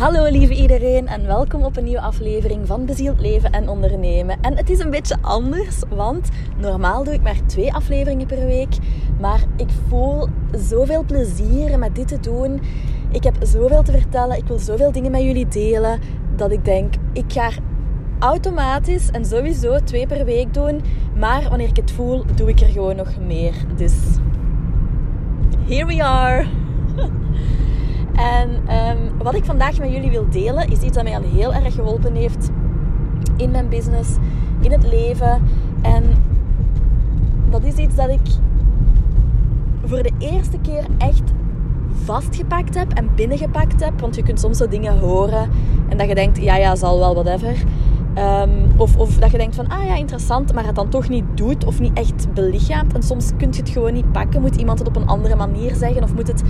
Hallo lieve iedereen en welkom op een nieuwe aflevering van Bezield Leven en Ondernemen. En het is een beetje anders, want normaal doe ik maar twee afleveringen per week. Maar ik voel zoveel plezier met dit te doen. Ik heb zoveel te vertellen, ik wil zoveel dingen met jullie delen, dat ik denk, ik ga automatisch en sowieso twee per week doen. Maar wanneer ik het voel, doe ik er gewoon nog meer. Dus here we are. En ehm, wat ik vandaag met jullie wil delen, is iets dat mij al heel erg geholpen heeft in mijn business, in het leven. En dat is iets dat ik voor de eerste keer echt vastgepakt heb en binnengepakt heb. Want je kunt soms zo dingen horen en dat je denkt, ja, ja, zal wel, whatever. Um, of, of dat je denkt van, ah ja, interessant, maar het dan toch niet doet of niet echt belichaamt. En soms kun je het gewoon niet pakken. Moet iemand het op een andere manier zeggen of moet het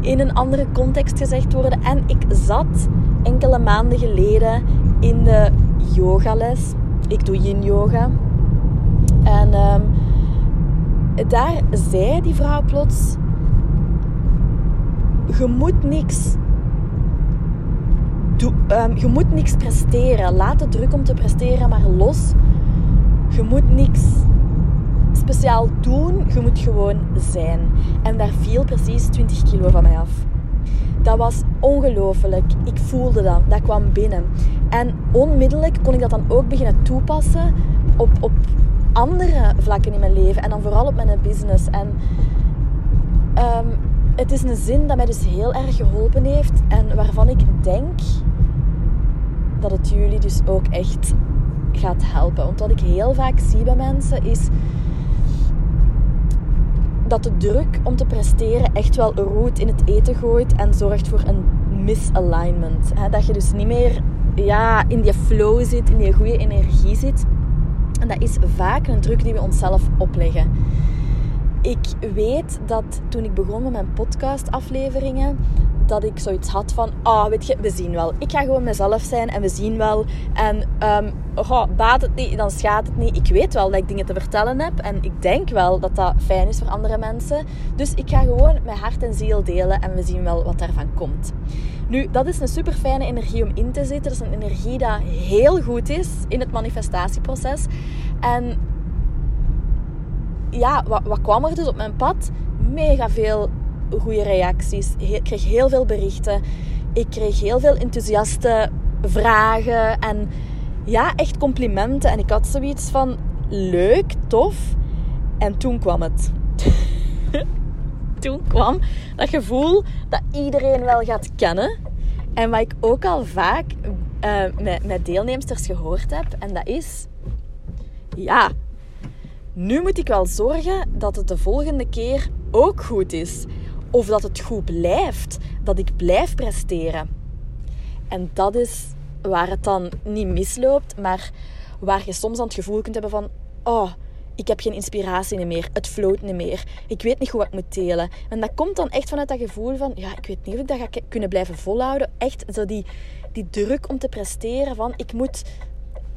in een andere context gezegd worden. En ik zat enkele maanden geleden in de yogales. Ik doe yin yoga. En um, daar zei die vrouw plots: Je moet niks Um, je moet niks presteren. Laat de druk om te presteren maar los. Je moet niks speciaal doen. Je moet gewoon zijn. En daar viel precies 20 kilo van mij af. Dat was ongelooflijk. Ik voelde dat. Dat kwam binnen. En onmiddellijk kon ik dat dan ook beginnen toepassen op, op andere vlakken in mijn leven. En dan vooral op mijn business. En um, het is een zin dat mij dus heel erg geholpen heeft. En waarvan ik denk dat het jullie dus ook echt gaat helpen. Want wat ik heel vaak zie bij mensen is dat de druk om te presteren echt wel roet in het eten gooit en zorgt voor een misalignment. Dat je dus niet meer ja, in die flow zit, in die goede energie zit. En dat is vaak een druk die we onszelf opleggen. Ik weet dat toen ik begon met mijn podcastafleveringen, dat ik zoiets had van, ah, weet je, we zien wel. Ik ga gewoon mezelf zijn en we zien wel. En um, baat het niet, dan schaadt het niet. Ik weet wel dat ik dingen te vertellen heb en ik denk wel dat dat fijn is voor andere mensen. Dus ik ga gewoon mijn hart en ziel delen en we zien wel wat daarvan komt. Nu, dat is een super fijne energie om in te zitten. Dat is een energie dat heel goed is in het manifestatieproces. En ja, wat, wat kwam er dus op mijn pad? Mega veel goede reacties. Ik kreeg heel veel berichten. Ik kreeg heel veel enthousiaste vragen. En ja, echt complimenten. En ik had zoiets van leuk, tof. En toen kwam het. toen kwam dat gevoel dat iedereen wel gaat kennen. En wat ik ook al vaak uh, met, met deelnemsters gehoord heb. En dat is... Ja, nu moet ik wel zorgen dat het de volgende keer ook goed is. Of dat het goed blijft. Dat ik blijf presteren. En dat is waar het dan niet misloopt, maar waar je soms aan het gevoel kunt hebben van... Oh, ik heb geen inspiratie meer. Het float niet meer. Ik weet niet hoe ik moet delen. En dat komt dan echt vanuit dat gevoel van... Ja, ik weet niet of ik dat ga kunnen blijven volhouden. Echt zo die, die druk om te presteren van... Ik moet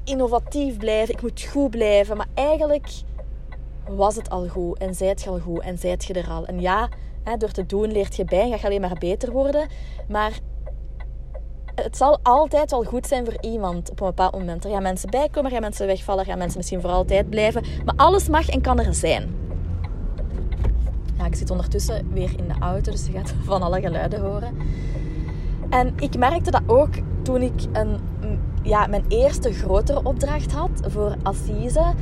innovatief blijven. Ik moet goed blijven. Maar eigenlijk was het al goed. En zijt je al goed. En zijt je er al. En ja, Door te doen leert je bij en ga je alleen maar beter worden. Maar het zal altijd wel goed zijn voor iemand op een bepaald moment. Er gaan mensen bijkomen, er gaan mensen wegvallen, er gaan mensen misschien voor altijd blijven. Maar alles mag en kan er zijn. Ik zit ondertussen weer in de auto, dus je gaat van alle geluiden horen. En ik merkte dat ook toen ik een, ja, mijn eerste grotere opdracht had voor Assise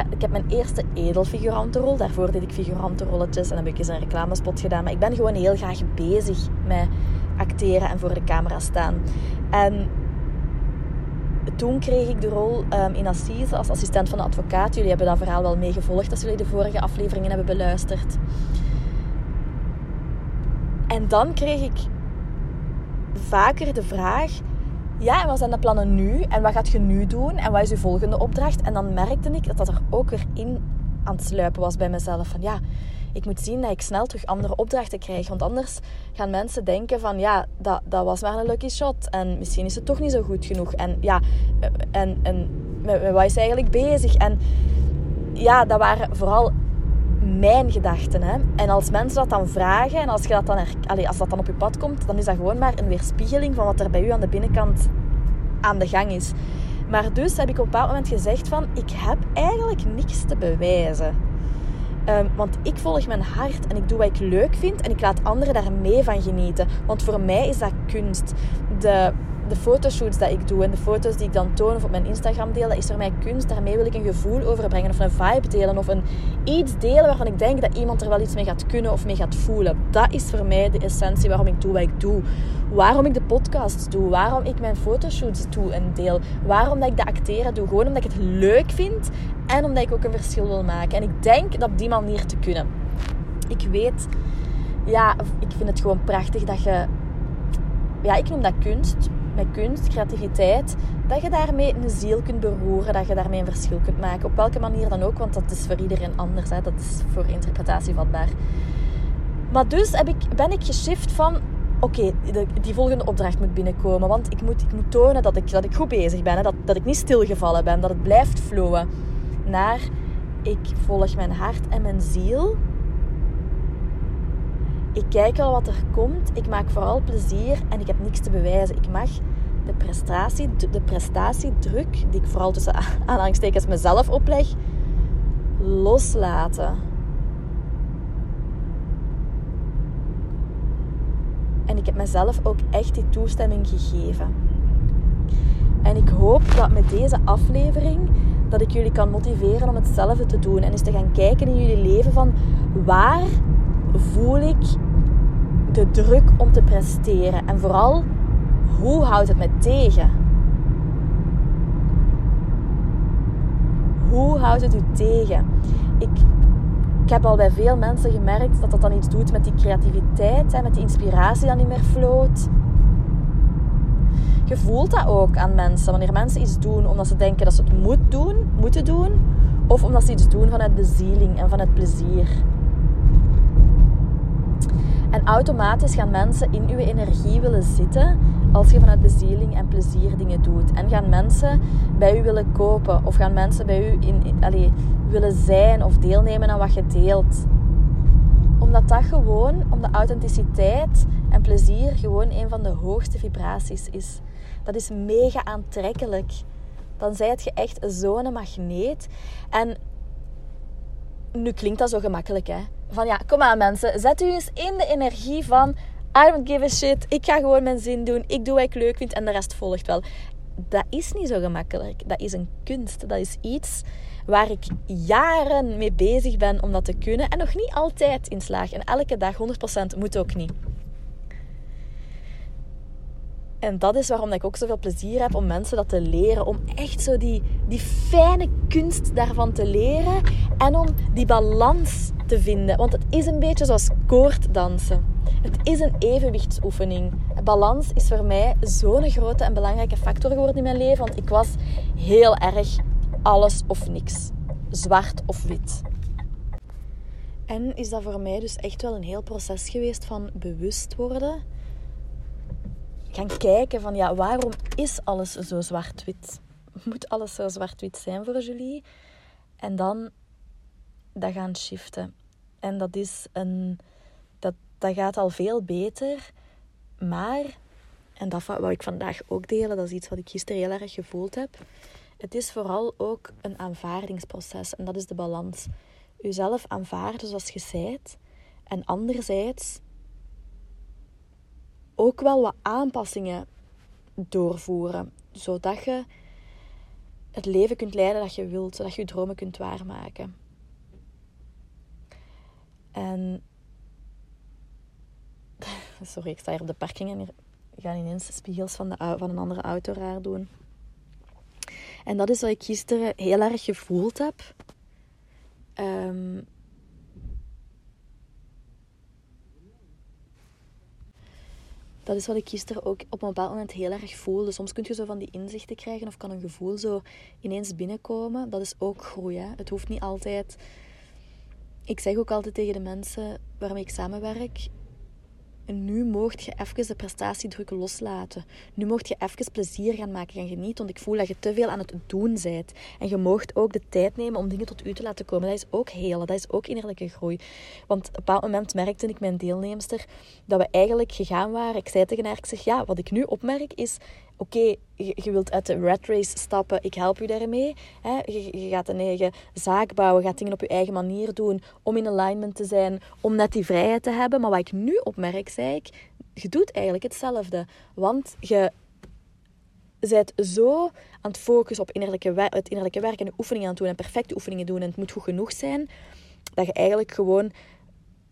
ik heb mijn eerste edelfigurantenrol. Daarvoor deed ik figurantenrolletjes en heb ik eens een reclamespot gedaan. Maar ik ben gewoon heel graag bezig met acteren en voor de camera staan. En toen kreeg ik de rol um, in Assise als assistent van de advocaat. Jullie hebben dat verhaal wel meegevolgd als jullie de vorige afleveringen hebben beluisterd. En dan kreeg ik vaker de vraag ja, en wat zijn de plannen nu? En wat gaat je nu doen? En wat is je volgende opdracht? En dan merkte ik dat dat er ook weer in aan het sluipen was bij mezelf. Van ja, ik moet zien dat ik snel terug andere opdrachten krijg. Want anders gaan mensen denken van ja, dat, dat was maar een lucky shot. En misschien is het toch niet zo goed genoeg. En ja, en, en met, met wat is eigenlijk bezig? En ja, dat waren vooral mijn gedachten. Hè? En als mensen dat dan vragen en als, je dat dan als dat dan op je pad komt, dan is dat gewoon maar een weerspiegeling van wat er bij u aan de binnenkant aan de gang is. Maar dus heb ik op een bepaald moment gezegd van, ik heb eigenlijk niks te bewijzen. Um, want ik volg mijn hart en ik doe wat ik leuk vind en ik laat anderen daar mee van genieten. Want voor mij is dat kunst. De de fotoshoots die ik doe en de foto's die ik dan toon of op mijn Instagram deel, dat is voor mij kunst. Daarmee wil ik een gevoel overbrengen of een vibe delen of een, iets delen waarvan ik denk dat iemand er wel iets mee gaat kunnen of mee gaat voelen. Dat is voor mij de essentie waarom ik doe wat ik doe. Waarom ik de podcasts doe, waarom ik mijn fotoshoots doe en deel, waarom dat ik de acteren doe. Gewoon omdat ik het leuk vind en omdat ik ook een verschil wil maken. En ik denk dat op die manier te kunnen. Ik weet, ja, ik vind het gewoon prachtig dat je ja, ik noem dat kunst met kunst, creativiteit, dat je daarmee een ziel kunt beroeren, dat je daarmee een verschil kunt maken. Op welke manier dan ook, want dat is voor iedereen anders. Hè. Dat is voor interpretatie vatbaar. Maar dus heb ik, ben ik geshift van... Oké, die volgende opdracht moet binnenkomen. Want ik moet, ik moet tonen dat ik, dat ik goed bezig ben. Hè, dat, dat ik niet stilgevallen ben. Dat het blijft flowen. Naar, ik volg mijn hart en mijn ziel. Ik kijk al wat er komt. Ik maak vooral plezier en ik heb niks te bewijzen. Ik mag de, prestatie, de prestatiedruk, die ik vooral tussen aanhalingstekens mezelf opleg, loslaten. En ik heb mezelf ook echt die toestemming gegeven. En ik hoop dat met deze aflevering dat ik jullie kan motiveren om hetzelfde te doen. En eens te gaan kijken in jullie leven van waar voel ik de druk om te presteren. En vooral, hoe houdt het me tegen? Hoe houdt het u tegen? Ik, ik heb al bij veel mensen gemerkt dat dat dan iets doet met die creativiteit, hè, met die inspiratie die niet meer floot. Je voelt dat ook aan mensen. Wanneer mensen iets doen omdat ze denken dat ze het moet doen, moeten doen, of omdat ze iets doen vanuit bezieling en vanuit plezier. En automatisch gaan mensen in uw energie willen zitten als je vanuit bezieling en plezier dingen doet. En gaan mensen bij u willen kopen of gaan mensen bij u in, willen zijn of deelnemen aan wat je deelt. Omdat dat gewoon, om de authenticiteit en plezier gewoon een van de hoogste vibraties is. Dat is mega aantrekkelijk. Dan zijt je echt zo'n magneet. En nu klinkt dat zo gemakkelijk, hè? van ja, kom aan mensen, zet u eens in de energie van I don't give a shit, ik ga gewoon mijn zin doen, ik doe wat ik leuk vind en de rest volgt wel. Dat is niet zo gemakkelijk. Dat is een kunst. Dat is iets waar ik jaren mee bezig ben om dat te kunnen en nog niet altijd in slaag. En elke dag 100% moet ook niet. En dat is waarom ik ook zoveel plezier heb om mensen dat te leren. Om echt zo die, die fijne kunst daarvan te leren. En om die balans te vinden. Want het is een beetje zoals koorddansen. Het is een evenwichtsoefening. Balans is voor mij zo'n grote en belangrijke factor geworden in mijn leven. Want ik was heel erg alles of niks. Zwart of wit. En is dat voor mij dus echt wel een heel proces geweest van bewust worden gaan kijken van ja, waarom is alles zo zwart-wit? Moet alles zo zwart-wit zijn voor Julie? En dan dat gaan shiften. En dat is een... Dat, dat gaat al veel beter. Maar, en dat wou ik vandaag ook delen, dat is iets wat ik gisteren heel erg gevoeld heb. Het is vooral ook een aanvaardingsproces. En dat is de balans. Uzelf aanvaarden zoals je zijt. En anderzijds ook wel wat aanpassingen doorvoeren. Zodat je het leven kunt leiden dat je wilt. Zodat je je dromen kunt waarmaken. En... Sorry, ik sta hier op de parking en hier gaan ineens spiegels van, de, van een andere auto raar doen. En dat is wat ik gisteren heel erg gevoeld heb. Um, dat is wat ik gisteren ook op een bepaald moment heel erg voelde. Soms kun je zo van die inzichten krijgen of kan een gevoel zo ineens binnenkomen. Dat is ook groei. Het hoeft niet altijd. Ik zeg ook altijd tegen de mensen waarmee ik samenwerk: nu mocht je even de prestatiedruk loslaten. Nu mocht je even plezier gaan maken, gaan genieten. Want ik voel dat je te veel aan het doen bent. En je mocht ook de tijd nemen om dingen tot u te laten komen. Dat is ook heel, dat is ook innerlijke groei. Want op een bepaald moment merkte ik mijn deelnemster dat we eigenlijk gegaan waren. Ik zei tegen haar, ik zeg, ja, wat ik nu opmerk is oké, je, wilt uit de rat race stappen, ik help je daarmee. Hè? Je, gaat een eigen zaak bouwen, gaat dingen op je eigen manier doen, om in alignment te zijn, om net die vrijheid te hebben. Maar wat ik nu opmerk, zei ik, je doet eigenlijk hetzelfde. Want je bent zo aan het focussen op innerlijke het innerlijke werk en oefeningen aan het doen en perfecte oefeningen doen en het moet goed genoeg zijn, dat je eigenlijk gewoon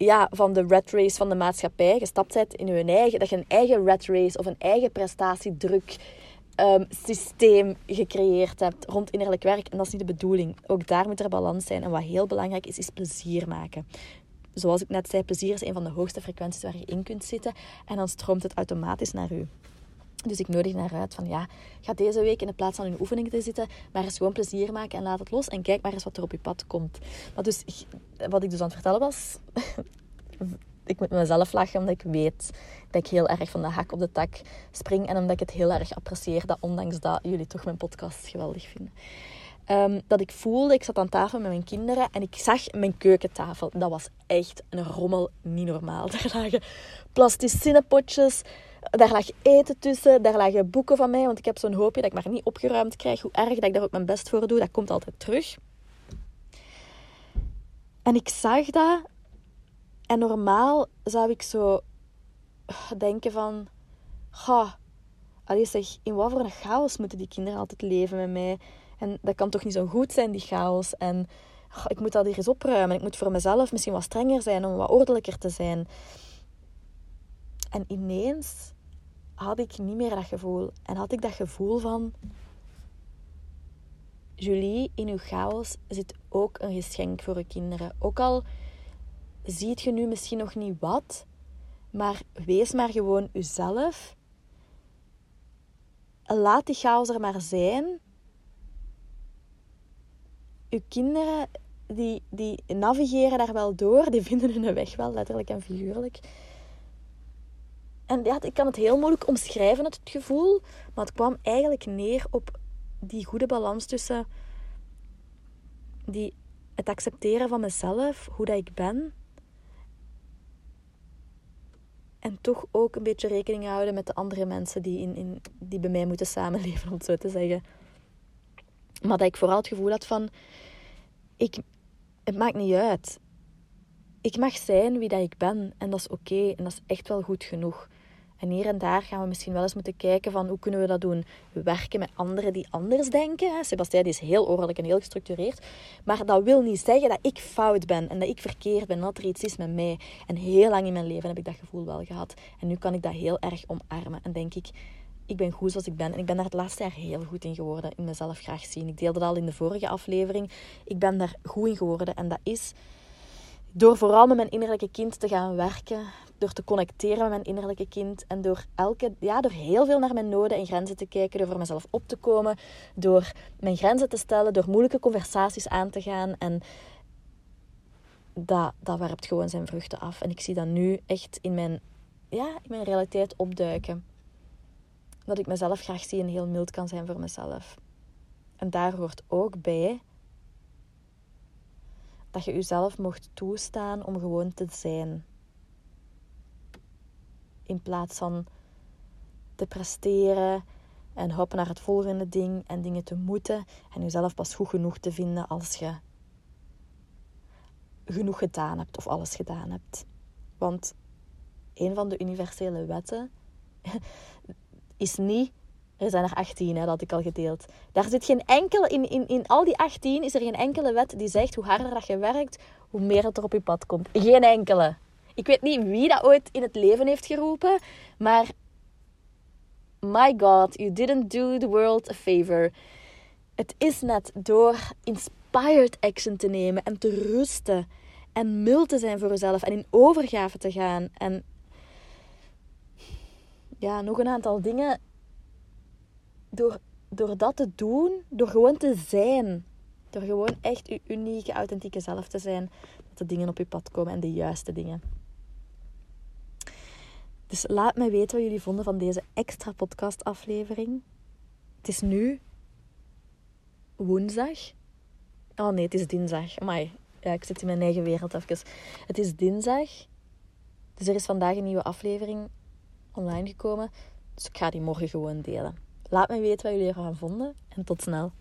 ja, van de rat race van de maatschappij gestapt bent in je eigen, dat je een eigen rat race of een eigen prestatiedruk um, systeem gecreëerd hebt rond innerlijk werk. En dat is niet de bedoeling. Ook daar moet er balans zijn. En wat heel belangrijk is, is plezier maken. Zoals ik net zei, plezier is een van de hoogste frequenties waar je in kunt zitten. En dan stroomt het automatisch naar u. Dus ik nodig naar uit van ja, ga deze week in de plaats van in oefeningen te zitten, maar eens gewoon plezier maken en laat het los en kijk maar eens wat er op je pad komt. Maar dus, wat ik dus aan het vertellen was, ik moet mezelf lachen omdat ik weet dat ik heel erg van de hak op de tak spring en omdat ik het heel erg apprecieer dat ondanks dat jullie toch mijn podcast geweldig vinden. Um, dat ik voelde, ik zat aan tafel met mijn kinderen en ik zag mijn keukentafel. Dat was echt een rommel, niet normaal. Daar lagen plasticine daar lag eten tussen, daar lagen boeken van mij, want ik heb zo'n hoopje dat ik maar niet opgeruimd krijg. Hoe erg dat ik daar ook mijn best voor doe, dat komt altijd terug. En ik zag dat en normaal zou ik zo denken van... Ga, allee zeg, in wat voor een chaos moeten die kinderen altijd leven met mij? En dat kan toch niet zo goed zijn, die chaos? En ik moet dat hier eens opruimen. Ik moet voor mezelf misschien wat strenger zijn om wat ordelijker te zijn. En ineens had ik niet meer dat gevoel. En had ik dat gevoel van... Julie, in uw chaos zit ook een geschenk voor uw kinderen. Ook al ziet je nu misschien nog niet wat, maar wees maar gewoon uzelf. Laat die chaos er maar zijn. Uw kinderen die, die navigeren daar wel door, die vinden hun weg wel, letterlijk en figuurlijk. En ja, ik kan het heel moeilijk omschrijven, het gevoel. Maar het kwam eigenlijk neer op die goede balans tussen die, het accepteren van mezelf, hoe dat ik ben. En toch ook een beetje rekening houden met de andere mensen die, in, in, die bij mij moeten samenleven, om het zo te zeggen. Maar dat ik vooral het gevoel had van... Ik, het maakt niet uit. Ik mag zijn wie dat ik ben. En dat is oké. en dat is echt wel goed genoeg. En hier en daar gaan we misschien wel eens moeten kijken van hoe kunnen we dat doen. We werken met anderen die anders denken. Sebastien is heel ordelijk en heel gestructureerd. Maar dat wil niet zeggen dat ik fout ben en dat ik verkeerd ben. Dat er iets is met mij. En heel lang in mijn leven heb ik dat gevoel wel gehad. En nu kan ik dat heel erg omarmen. En denk ik, ik ben goed zoals ik ben. En ik ben daar het laatste jaar heel goed in geworden. In mezelf graag zien. Ik deelde dat al in de vorige aflevering. Ik ben daar goed in geworden. En dat is door vooral met mijn innerlijke kind te gaan werken, door te connecteren met mijn innerlijke kind en door, elke, ja, door heel veel naar mijn noden en grenzen te kijken, door voor mezelf op te komen, door mijn grenzen te stellen, door moeilijke conversaties aan te gaan. En dat, dat werpt gewoon zijn vruchten af. En ik zie dat nu echt in mijn, ja, in mijn realiteit opduiken. Dat ik mezelf graag zie en heel mild kan zijn voor mezelf. En daar hoort ook bij dat je jezelf mocht toestaan om gewoon te zijn. In plaats van te presteren en hopen naar het volgende ding en dingen te moeten en jezelf pas goed genoeg te vinden als je genoeg gedaan hebt of alles gedaan hebt. Want een van de universele wetten is niet er zijn er 18, hè, dat had ik al gedeeld. Daar zit geen enkele, in, in, in al die 18 is er geen enkele wet die zegt hoe harder dat je werkt, hoe meer het er op je pad komt. Geen enkele. Ik weet niet wie dat ooit in het leven heeft geroepen, maar my god, you didn't do the world a favor. Het is net door inspired action te nemen en te rusten en mild te zijn voor jezelf en in overgave te gaan en ja, nog een aantal dingen door, door dat te doen, door gewoon te zijn, door gewoon echt je unieke, authentieke zelf te zijn, dat de dingen op je pad komen en de juiste dingen. Dus laat mij weten wat jullie vonden van deze extra podcastaflevering. Het is nu woensdag. Oh nee, het is dinsdag. Amai, ja, ik zit in mijn eigen wereld even. Het is dinsdag. Dus er is vandaag een nieuwe aflevering online gekomen. Dus ik ga die morgen gewoon delen. Laat me weten wat jullie ervan vonden en tot snel.